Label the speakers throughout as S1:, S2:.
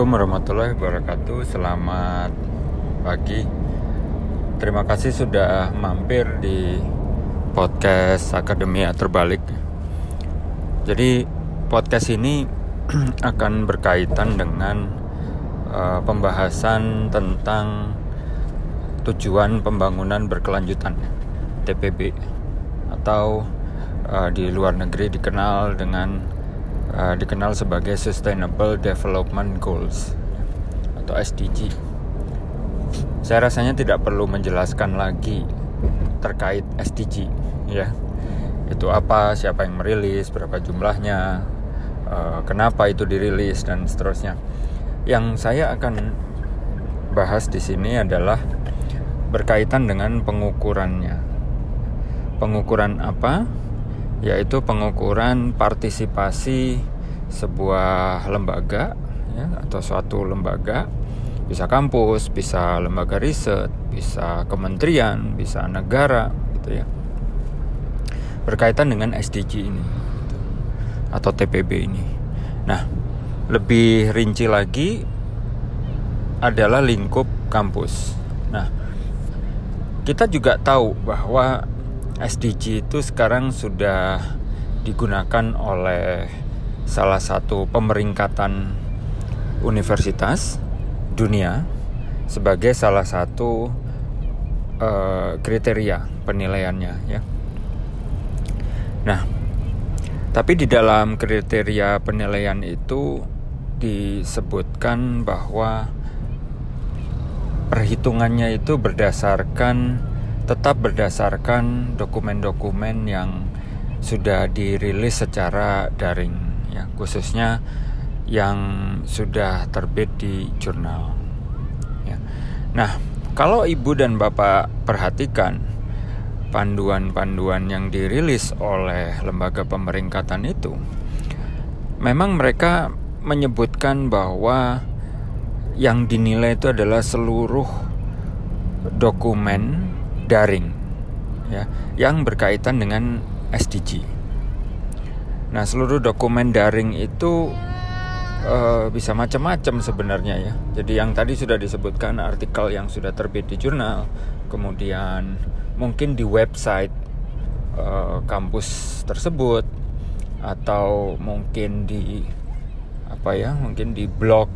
S1: Assalamualaikum warahmatullahi wabarakatuh. Selamat pagi. Terima kasih sudah mampir di podcast Akademia Terbalik Jadi podcast ini akan berkaitan dengan uh, pembahasan tentang tujuan pembangunan berkelanjutan TPB atau uh, di luar negeri dikenal dengan uh, dikenal sebagai Sustainable Development Goals atau SDG. Saya rasanya tidak perlu menjelaskan lagi terkait SDG, ya. Itu apa, siapa yang merilis, berapa jumlahnya, uh, kenapa itu dirilis dan seterusnya. Yang saya akan bahas di sini adalah berkaitan dengan pengukurannya. Pengukuran apa? Yaitu pengukuran partisipasi sebuah lembaga ya, atau suatu lembaga bisa kampus, bisa lembaga riset, bisa kementerian, bisa negara gitu ya. Berkaitan dengan SDG ini gitu. atau TPB ini. Nah, lebih rinci lagi adalah lingkup kampus. Nah, kita juga tahu bahwa SDG itu sekarang sudah digunakan oleh salah satu pemeringkatan universitas dunia sebagai salah satu uh, kriteria penilaiannya ya. Nah, tapi di dalam kriteria penilaian itu disebutkan bahwa perhitungannya itu berdasarkan tetap berdasarkan dokumen-dokumen yang sudah dirilis secara daring ya khususnya yang sudah terbit di jurnal ya. Nah, kalau ibu dan bapak perhatikan panduan-panduan yang dirilis oleh lembaga pemeringkatan itu memang mereka menyebutkan bahwa yang dinilai itu adalah seluruh dokumen daring ya yang berkaitan dengan SDG. Nah, seluruh dokumen daring itu uh, bisa macam-macam sebenarnya ya. Jadi yang tadi sudah disebutkan artikel yang sudah terbit di jurnal, kemudian mungkin di website uh, kampus tersebut atau mungkin di apa ya, mungkin di blog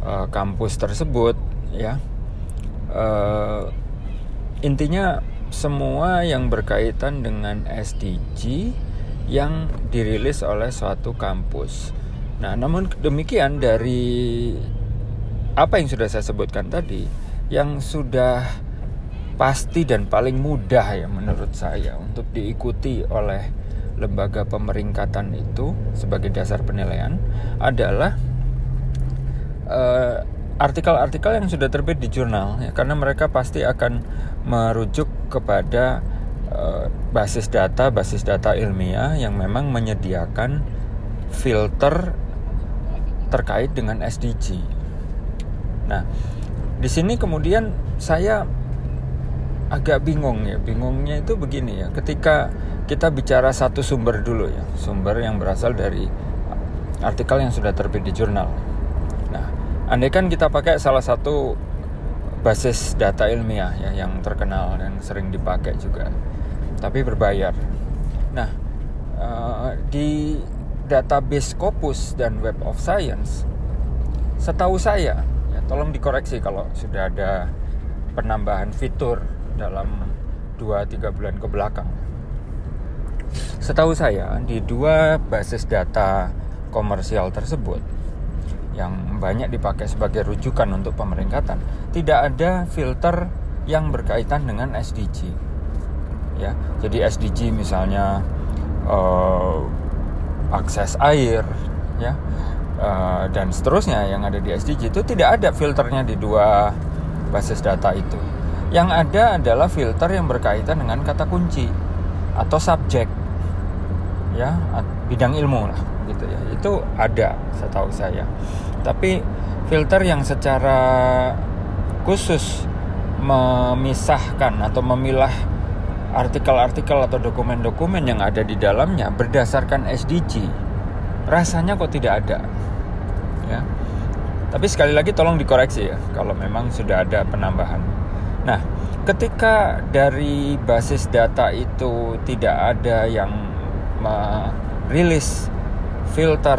S1: uh, kampus tersebut ya. Uh, intinya semua yang berkaitan dengan SDG yang dirilis oleh suatu kampus. Nah, namun demikian dari apa yang sudah saya sebutkan tadi, yang sudah pasti dan paling mudah ya menurut saya untuk diikuti oleh lembaga pemeringkatan itu sebagai dasar penilaian adalah uh, artikel-artikel yang sudah terbit di jurnal ya karena mereka pasti akan merujuk kepada uh, basis data basis data ilmiah yang memang menyediakan filter terkait dengan SDG. Nah, di sini kemudian saya agak bingung ya. Bingungnya itu begini ya. Ketika kita bicara satu sumber dulu ya, sumber yang berasal dari artikel yang sudah terbit di jurnal andai kan kita pakai salah satu basis data ilmiah ya yang terkenal dan sering dipakai juga tapi berbayar. Nah uh, di database Scopus dan Web of Science setahu saya ya tolong dikoreksi kalau sudah ada penambahan fitur dalam 2-3 bulan ke belakang. Setahu saya di dua basis data komersial tersebut yang banyak dipakai sebagai rujukan untuk pemeringkatan tidak ada filter yang berkaitan dengan SDG ya. Jadi SDG misalnya uh, akses air ya uh, dan seterusnya yang ada di SDG itu tidak ada filternya di dua basis data itu. Yang ada adalah filter yang berkaitan dengan kata kunci atau subjek ya bidang ilmu lah gitu ya. Itu ada setahu saya. Tapi filter yang secara khusus memisahkan atau memilah artikel-artikel atau dokumen-dokumen yang ada di dalamnya berdasarkan SDG rasanya kok tidak ada ya. Tapi sekali lagi tolong dikoreksi ya kalau memang sudah ada penambahan. Nah, ketika dari basis data itu tidak ada yang merilis filter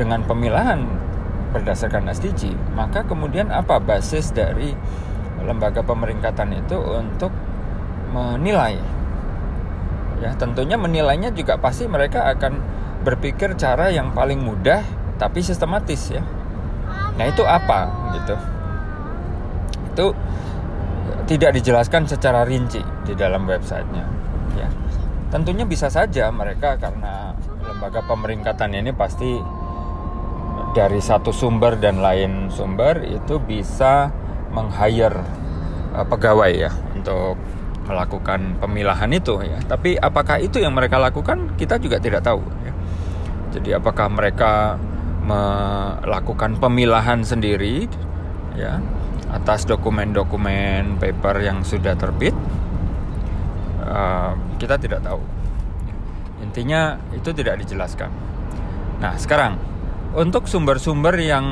S1: dengan pemilahan berdasarkan SDG, maka kemudian apa basis dari lembaga pemeringkatan itu untuk menilai? Ya, tentunya menilainya juga pasti mereka akan berpikir cara yang paling mudah tapi sistematis ya Nah itu apa gitu? Itu tidak dijelaskan secara rinci di dalam websitenya. Ya, tentunya bisa saja mereka karena lembaga pemeringkatan ini pasti dari satu sumber dan lain sumber itu bisa meng-hire uh, pegawai ya untuk melakukan pemilahan itu ya. Tapi apakah itu yang mereka lakukan kita juga tidak tahu ya. Jadi apakah mereka melakukan pemilahan sendiri ya atas dokumen-dokumen paper yang sudah terbit uh, kita tidak tahu intinya itu tidak dijelaskan. Nah sekarang untuk sumber-sumber yang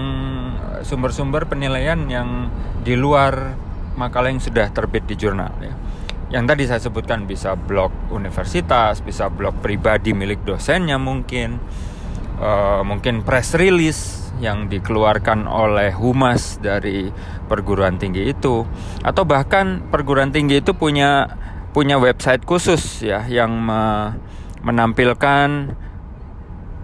S1: sumber-sumber penilaian yang di luar makalah yang sudah terbit di jurnal ya. Yang tadi saya sebutkan bisa blog universitas bisa blog pribadi milik dosennya mungkin uh, mungkin press release yang dikeluarkan oleh humas dari perguruan tinggi itu atau bahkan perguruan tinggi itu punya punya website khusus ya yang me, menampilkan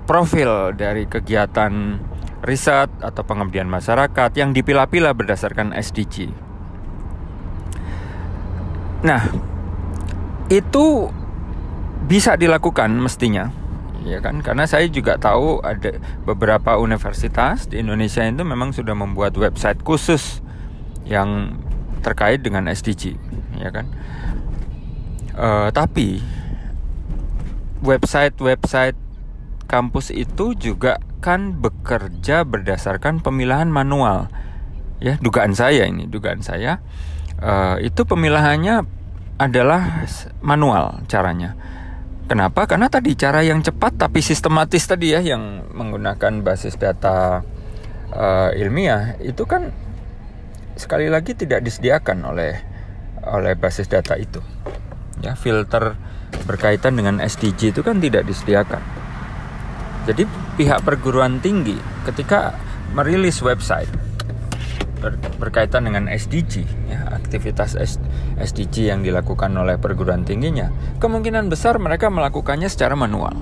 S1: profil dari kegiatan riset atau pengabdian masyarakat yang dipilah-pilah berdasarkan SDG. Nah, itu bisa dilakukan mestinya ya kan karena saya juga tahu ada beberapa universitas di Indonesia itu memang sudah membuat website khusus yang terkait dengan SDG ya kan uh, tapi website-website kampus itu juga kan bekerja berdasarkan pemilahan manual ya dugaan saya ini dugaan saya uh, itu pemilahannya adalah manual caranya Kenapa? Karena tadi cara yang cepat tapi sistematis tadi ya yang menggunakan basis data uh, ilmiah itu kan sekali lagi tidak disediakan oleh oleh basis data itu. Ya, filter berkaitan dengan SDG itu kan tidak disediakan. Jadi pihak perguruan tinggi ketika merilis website ber, berkaitan dengan SDG ya, aktivitas SDG yang dilakukan oleh perguruan tingginya kemungkinan besar mereka melakukannya secara manual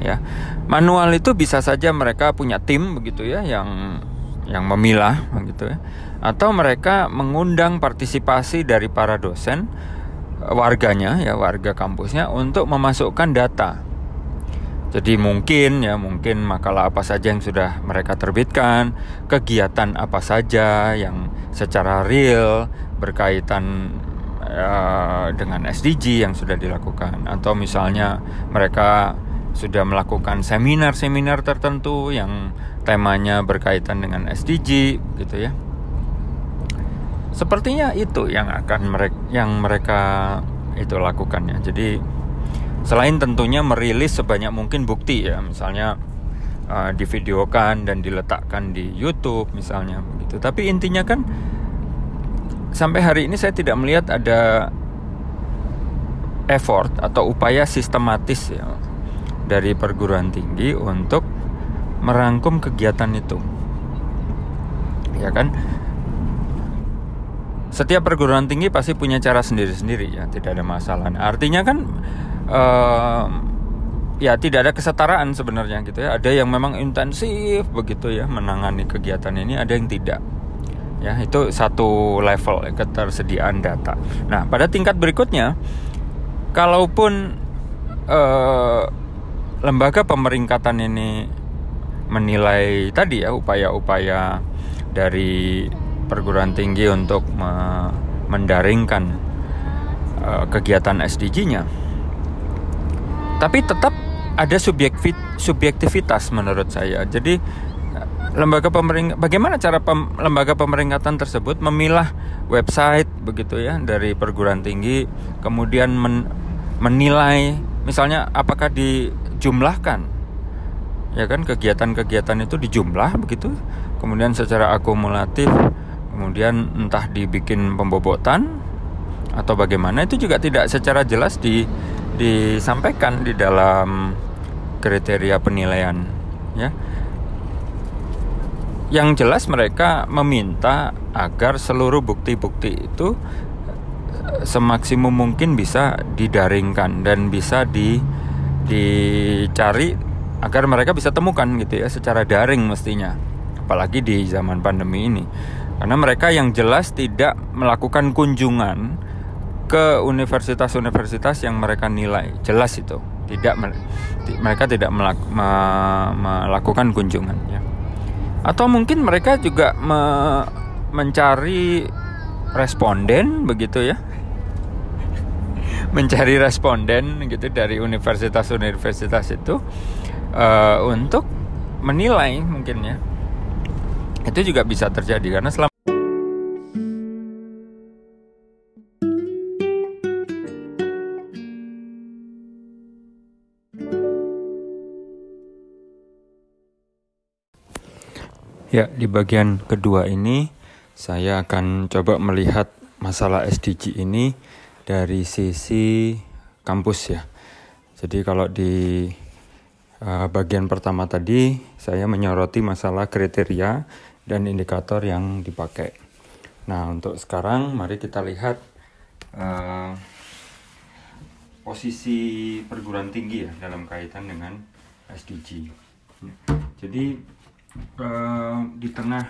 S1: ya manual itu bisa saja mereka punya tim begitu ya yang yang memilah begitu ya atau mereka mengundang partisipasi dari para dosen warganya ya warga kampusnya untuk memasukkan data jadi mungkin ya mungkin makalah apa saja yang sudah mereka terbitkan, kegiatan apa saja yang secara real berkaitan uh, dengan SDG yang sudah dilakukan atau misalnya mereka sudah melakukan seminar-seminar tertentu yang temanya berkaitan dengan SDG gitu ya. Sepertinya itu yang akan mereka yang mereka itu lakukan ya. Jadi Selain tentunya merilis sebanyak mungkin bukti ya, misalnya uh, divideokan dan diletakkan di YouTube misalnya begitu. Tapi intinya kan sampai hari ini saya tidak melihat ada effort atau upaya sistematis ya dari perguruan tinggi untuk merangkum kegiatan itu. Ya kan? Setiap perguruan tinggi pasti punya cara sendiri-sendiri ya, tidak ada masalah. Artinya kan uh, ya tidak ada kesetaraan sebenarnya gitu ya. Ada yang memang intensif begitu ya menangani kegiatan ini, ada yang tidak. Ya, itu satu level ya, ketersediaan data. Nah, pada tingkat berikutnya kalaupun uh, lembaga pemeringkatan ini menilai tadi ya upaya-upaya dari perguruan tinggi untuk me mendaringkan uh, kegiatan SDG-nya tapi tetap ada subjektivitas menurut saya. Jadi lembaga pemeringkatan bagaimana cara pem, lembaga pemeringkatan tersebut memilah website begitu ya dari perguruan tinggi kemudian men, menilai misalnya apakah dijumlahkan ya kan kegiatan-kegiatan itu dijumlah begitu kemudian secara akumulatif kemudian entah dibikin pembobotan atau bagaimana itu juga tidak secara jelas di disampaikan di dalam kriteria penilaian ya. Yang jelas mereka meminta agar seluruh bukti-bukti itu eh, semaksimum mungkin bisa didaringkan dan bisa di dicari agar mereka bisa temukan gitu ya secara daring mestinya. Apalagi di zaman pandemi ini karena mereka yang jelas tidak melakukan kunjungan ke universitas-universitas yang mereka nilai. Jelas itu. Tidak mereka tidak melakukan kunjungan ya. Atau mungkin mereka juga me mencari responden begitu ya. Mencari responden gitu dari universitas-universitas itu uh, untuk menilai mungkin ya. Itu juga bisa terjadi karena selama Ya, di bagian kedua ini saya akan coba melihat masalah SDG ini dari sisi kampus ya. Jadi kalau di uh, bagian pertama tadi saya menyoroti masalah kriteria dan indikator yang dipakai. Nah, untuk sekarang mari kita lihat uh, posisi perguruan tinggi ya dalam kaitan dengan SDG. Jadi uh, di tengah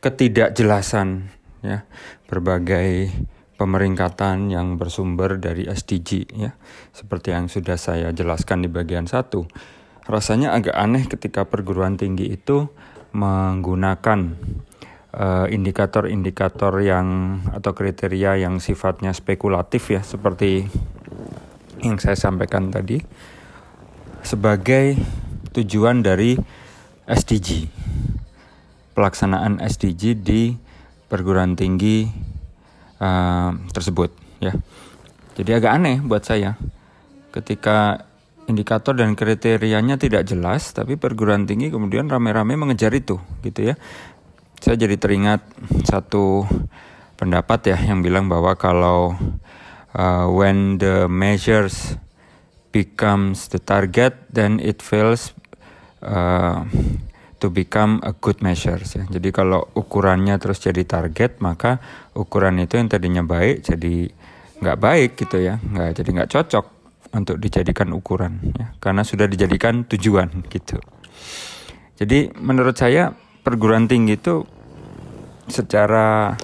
S1: ketidakjelasan ya berbagai pemeringkatan yang bersumber dari SDG ya seperti yang sudah saya jelaskan di bagian satu. Rasanya agak aneh ketika perguruan tinggi itu menggunakan eh, indikator-indikator uh, yang atau kriteria yang sifatnya spekulatif ya seperti yang saya sampaikan tadi sebagai tujuan dari SDG pelaksanaan SDG di perguruan tinggi uh, tersebut ya. Jadi agak aneh buat saya. Ketika indikator dan kriterianya tidak jelas tapi perguruan tinggi kemudian rame-rame mengejar itu gitu ya. Saya jadi teringat satu pendapat ya yang bilang bahwa kalau uh, when the measures becomes the target then it fails uh, to become a good measures ya. Jadi kalau ukurannya terus jadi target, maka ukuran itu yang tadinya baik jadi nggak baik gitu ya, nggak jadi nggak cocok untuk dijadikan ukuran ya, karena sudah dijadikan tujuan gitu. Jadi menurut saya perguruan tinggi itu secara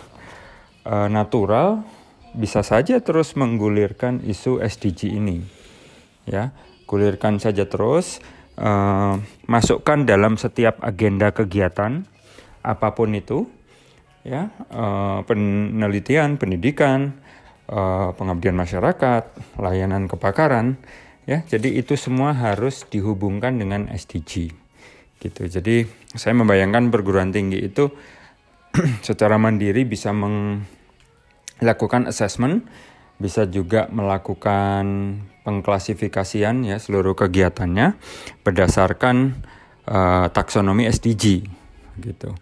S1: uh, natural bisa saja terus menggulirkan isu SDG ini, ya, gulirkan saja terus uh, masukkan dalam setiap agenda kegiatan apa pun itu ya uh, penelitian pendidikan uh, pengabdian masyarakat layanan kebakaran ya. Jadi itu semua harus dihubungkan dengan SDG gitu. Jadi saya membayangkan perguruan tinggi itu secara mandiri bisa melakukan assessment bisa juga melakukan pengklasifikasian ya seluruh kegiatannya berdasarkan uh, taksonomi SDG gitu.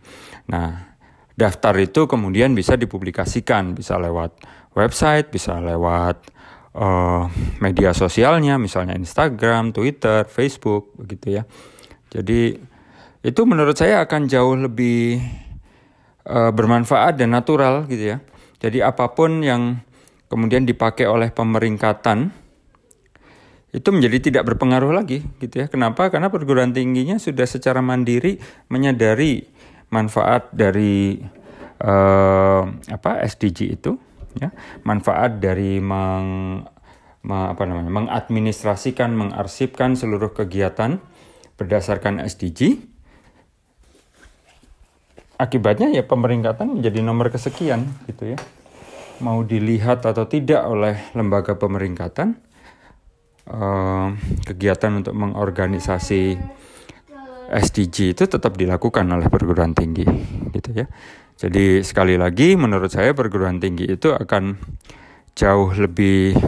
S1: Nah, daftar itu kemudian bisa dipublikasikan, bisa lewat website, bisa lewat uh, media sosialnya, misalnya Instagram, Twitter, Facebook, begitu ya. Jadi itu menurut saya akan jauh lebih uh, bermanfaat dan natural gitu ya. Jadi apa pun yang kemudian dipakai oleh pemeringkatan itu menjadi tidak berpengaruh lagi gitu ya. Kenapa? Karena perguruan tingginya sudah secara mandiri menyadari manfaat dari uh, apa SDG itu ya. Manfaat dari meng, apa namanya? mengadministrasikan, mengarsipkan seluruh kegiatan berdasarkan SDG. Akibatnya ya pemeringkatan menjadi nomor kesekian gitu ya mau dilihat atau tidak oleh lembaga pemeringkatan uh, kegiatan untuk mengorganisasi SDG itu tetap dilakukan oleh perguruan tinggi gitu ya. Jadi sekali lagi menurut saya perguruan tinggi itu akan jauh lebih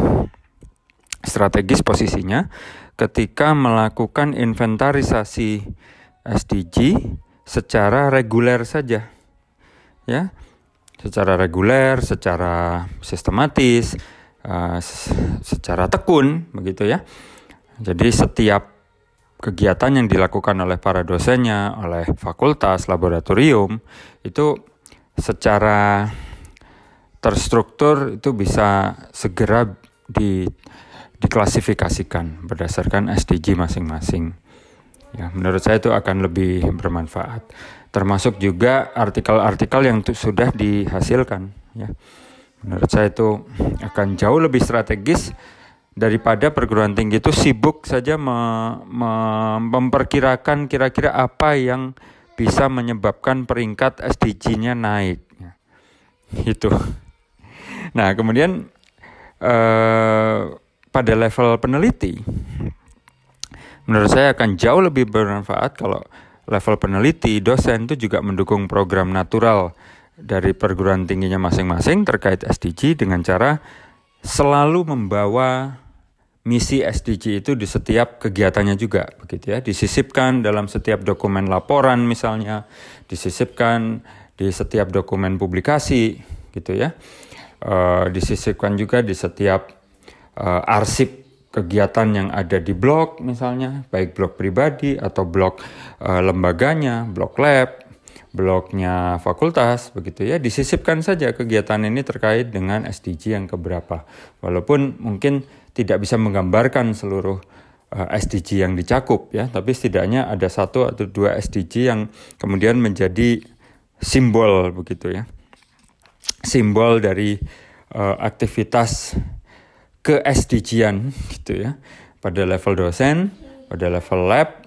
S1: strategis posisinya ketika melakukan inventarisasi SDG secara reguler saja. Ya. Secara reguler, secara sistematis, uh, secara tekun begitu ya. Jadi setiap kegiatan yang dilakukan oleh para dosennya, oleh fakultas, laboratorium itu secara terstruktur itu bisa segera di diklasifikasikan berdasarkan SDG masing-masing. Ya, menurut saya itu akan lebih bermanfaat. Termasuk juga artikel-artikel yang sudah dihasilkan. Ya, menurut saya itu akan jauh lebih strategis daripada perguruan tinggi itu sibuk saja me, me, memperkirakan kira-kira apa yang bisa menyebabkan peringkat SDG-nya naik. Ya. Itu. Nah, kemudian eh, pada level peneliti, menurut saya akan jauh lebih bermanfaat kalau level peneliti, dosen itu juga mendukung program natural dari perguruan tingginya masing-masing terkait SDG dengan cara selalu membawa misi SDG itu di setiap kegiatannya juga begitu ya. Disisipkan dalam setiap dokumen laporan misalnya disisipkan di setiap dokumen publikasi gitu ya. Uh, disisipkan juga di setiap uh, arsip kegiatan yang ada di blog misalnya, baik blog pribadi atau blog uh, lembaganya, blog lab, blognya fakultas begitu ya, disisipkan saja kegiatan ini terkait dengan SDG yang keberapa. Walaupun mungkin tidak bisa menggambarkan seluruh uh, SDG yang dicakup ya, tapi setidaknya ada satu atau dua SDG yang kemudian menjadi simbol begitu ya. Simbol dari uh, aktivitas ke SDG-an gitu ya pada level dosen, pada level lab,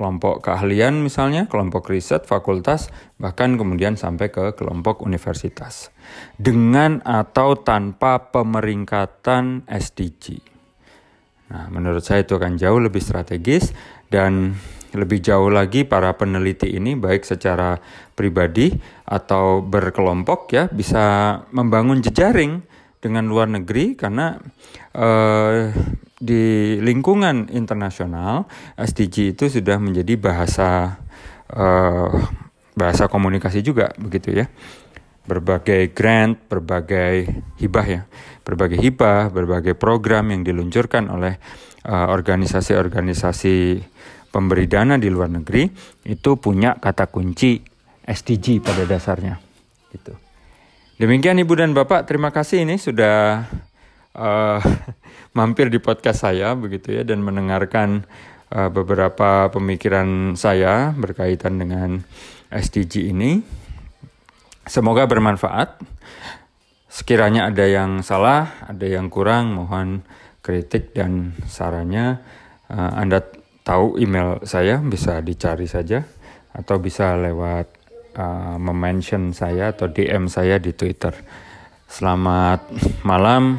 S1: kelompok keahlian misalnya, kelompok riset, fakultas, bahkan kemudian sampai ke kelompok universitas. Dengan atau tanpa pemeringkatan SDG. Nah, menurut saya itu akan jauh lebih strategis dan lebih jauh lagi para peneliti ini baik secara pribadi atau berkelompok ya bisa membangun jejaring dengan luar negeri karena uh, di lingkungan internasional SDG itu sudah menjadi bahasa uh, bahasa komunikasi juga begitu ya. Berbagai grant, berbagai hibah ya, berbagai hibah, berbagai program yang diluncurkan oleh eh, organisasi-organisasi uh, pemberi dana di luar negeri itu punya kata kunci SDG pada dasarnya gitu. Demikian Ibu dan Bapak, terima kasih. Ini sudah uh, mampir di podcast saya begitu ya dan mendengarkan uh, beberapa pemikiran saya berkaitan dengan SDG ini. Semoga bermanfaat. Sekiranya ada yang salah, ada yang kurang, mohon kritik dan sarannya. Uh, Anda tahu email saya bisa dicari saja atau bisa lewat uh, memention saya atau DM saya di Twitter. Selamat malam.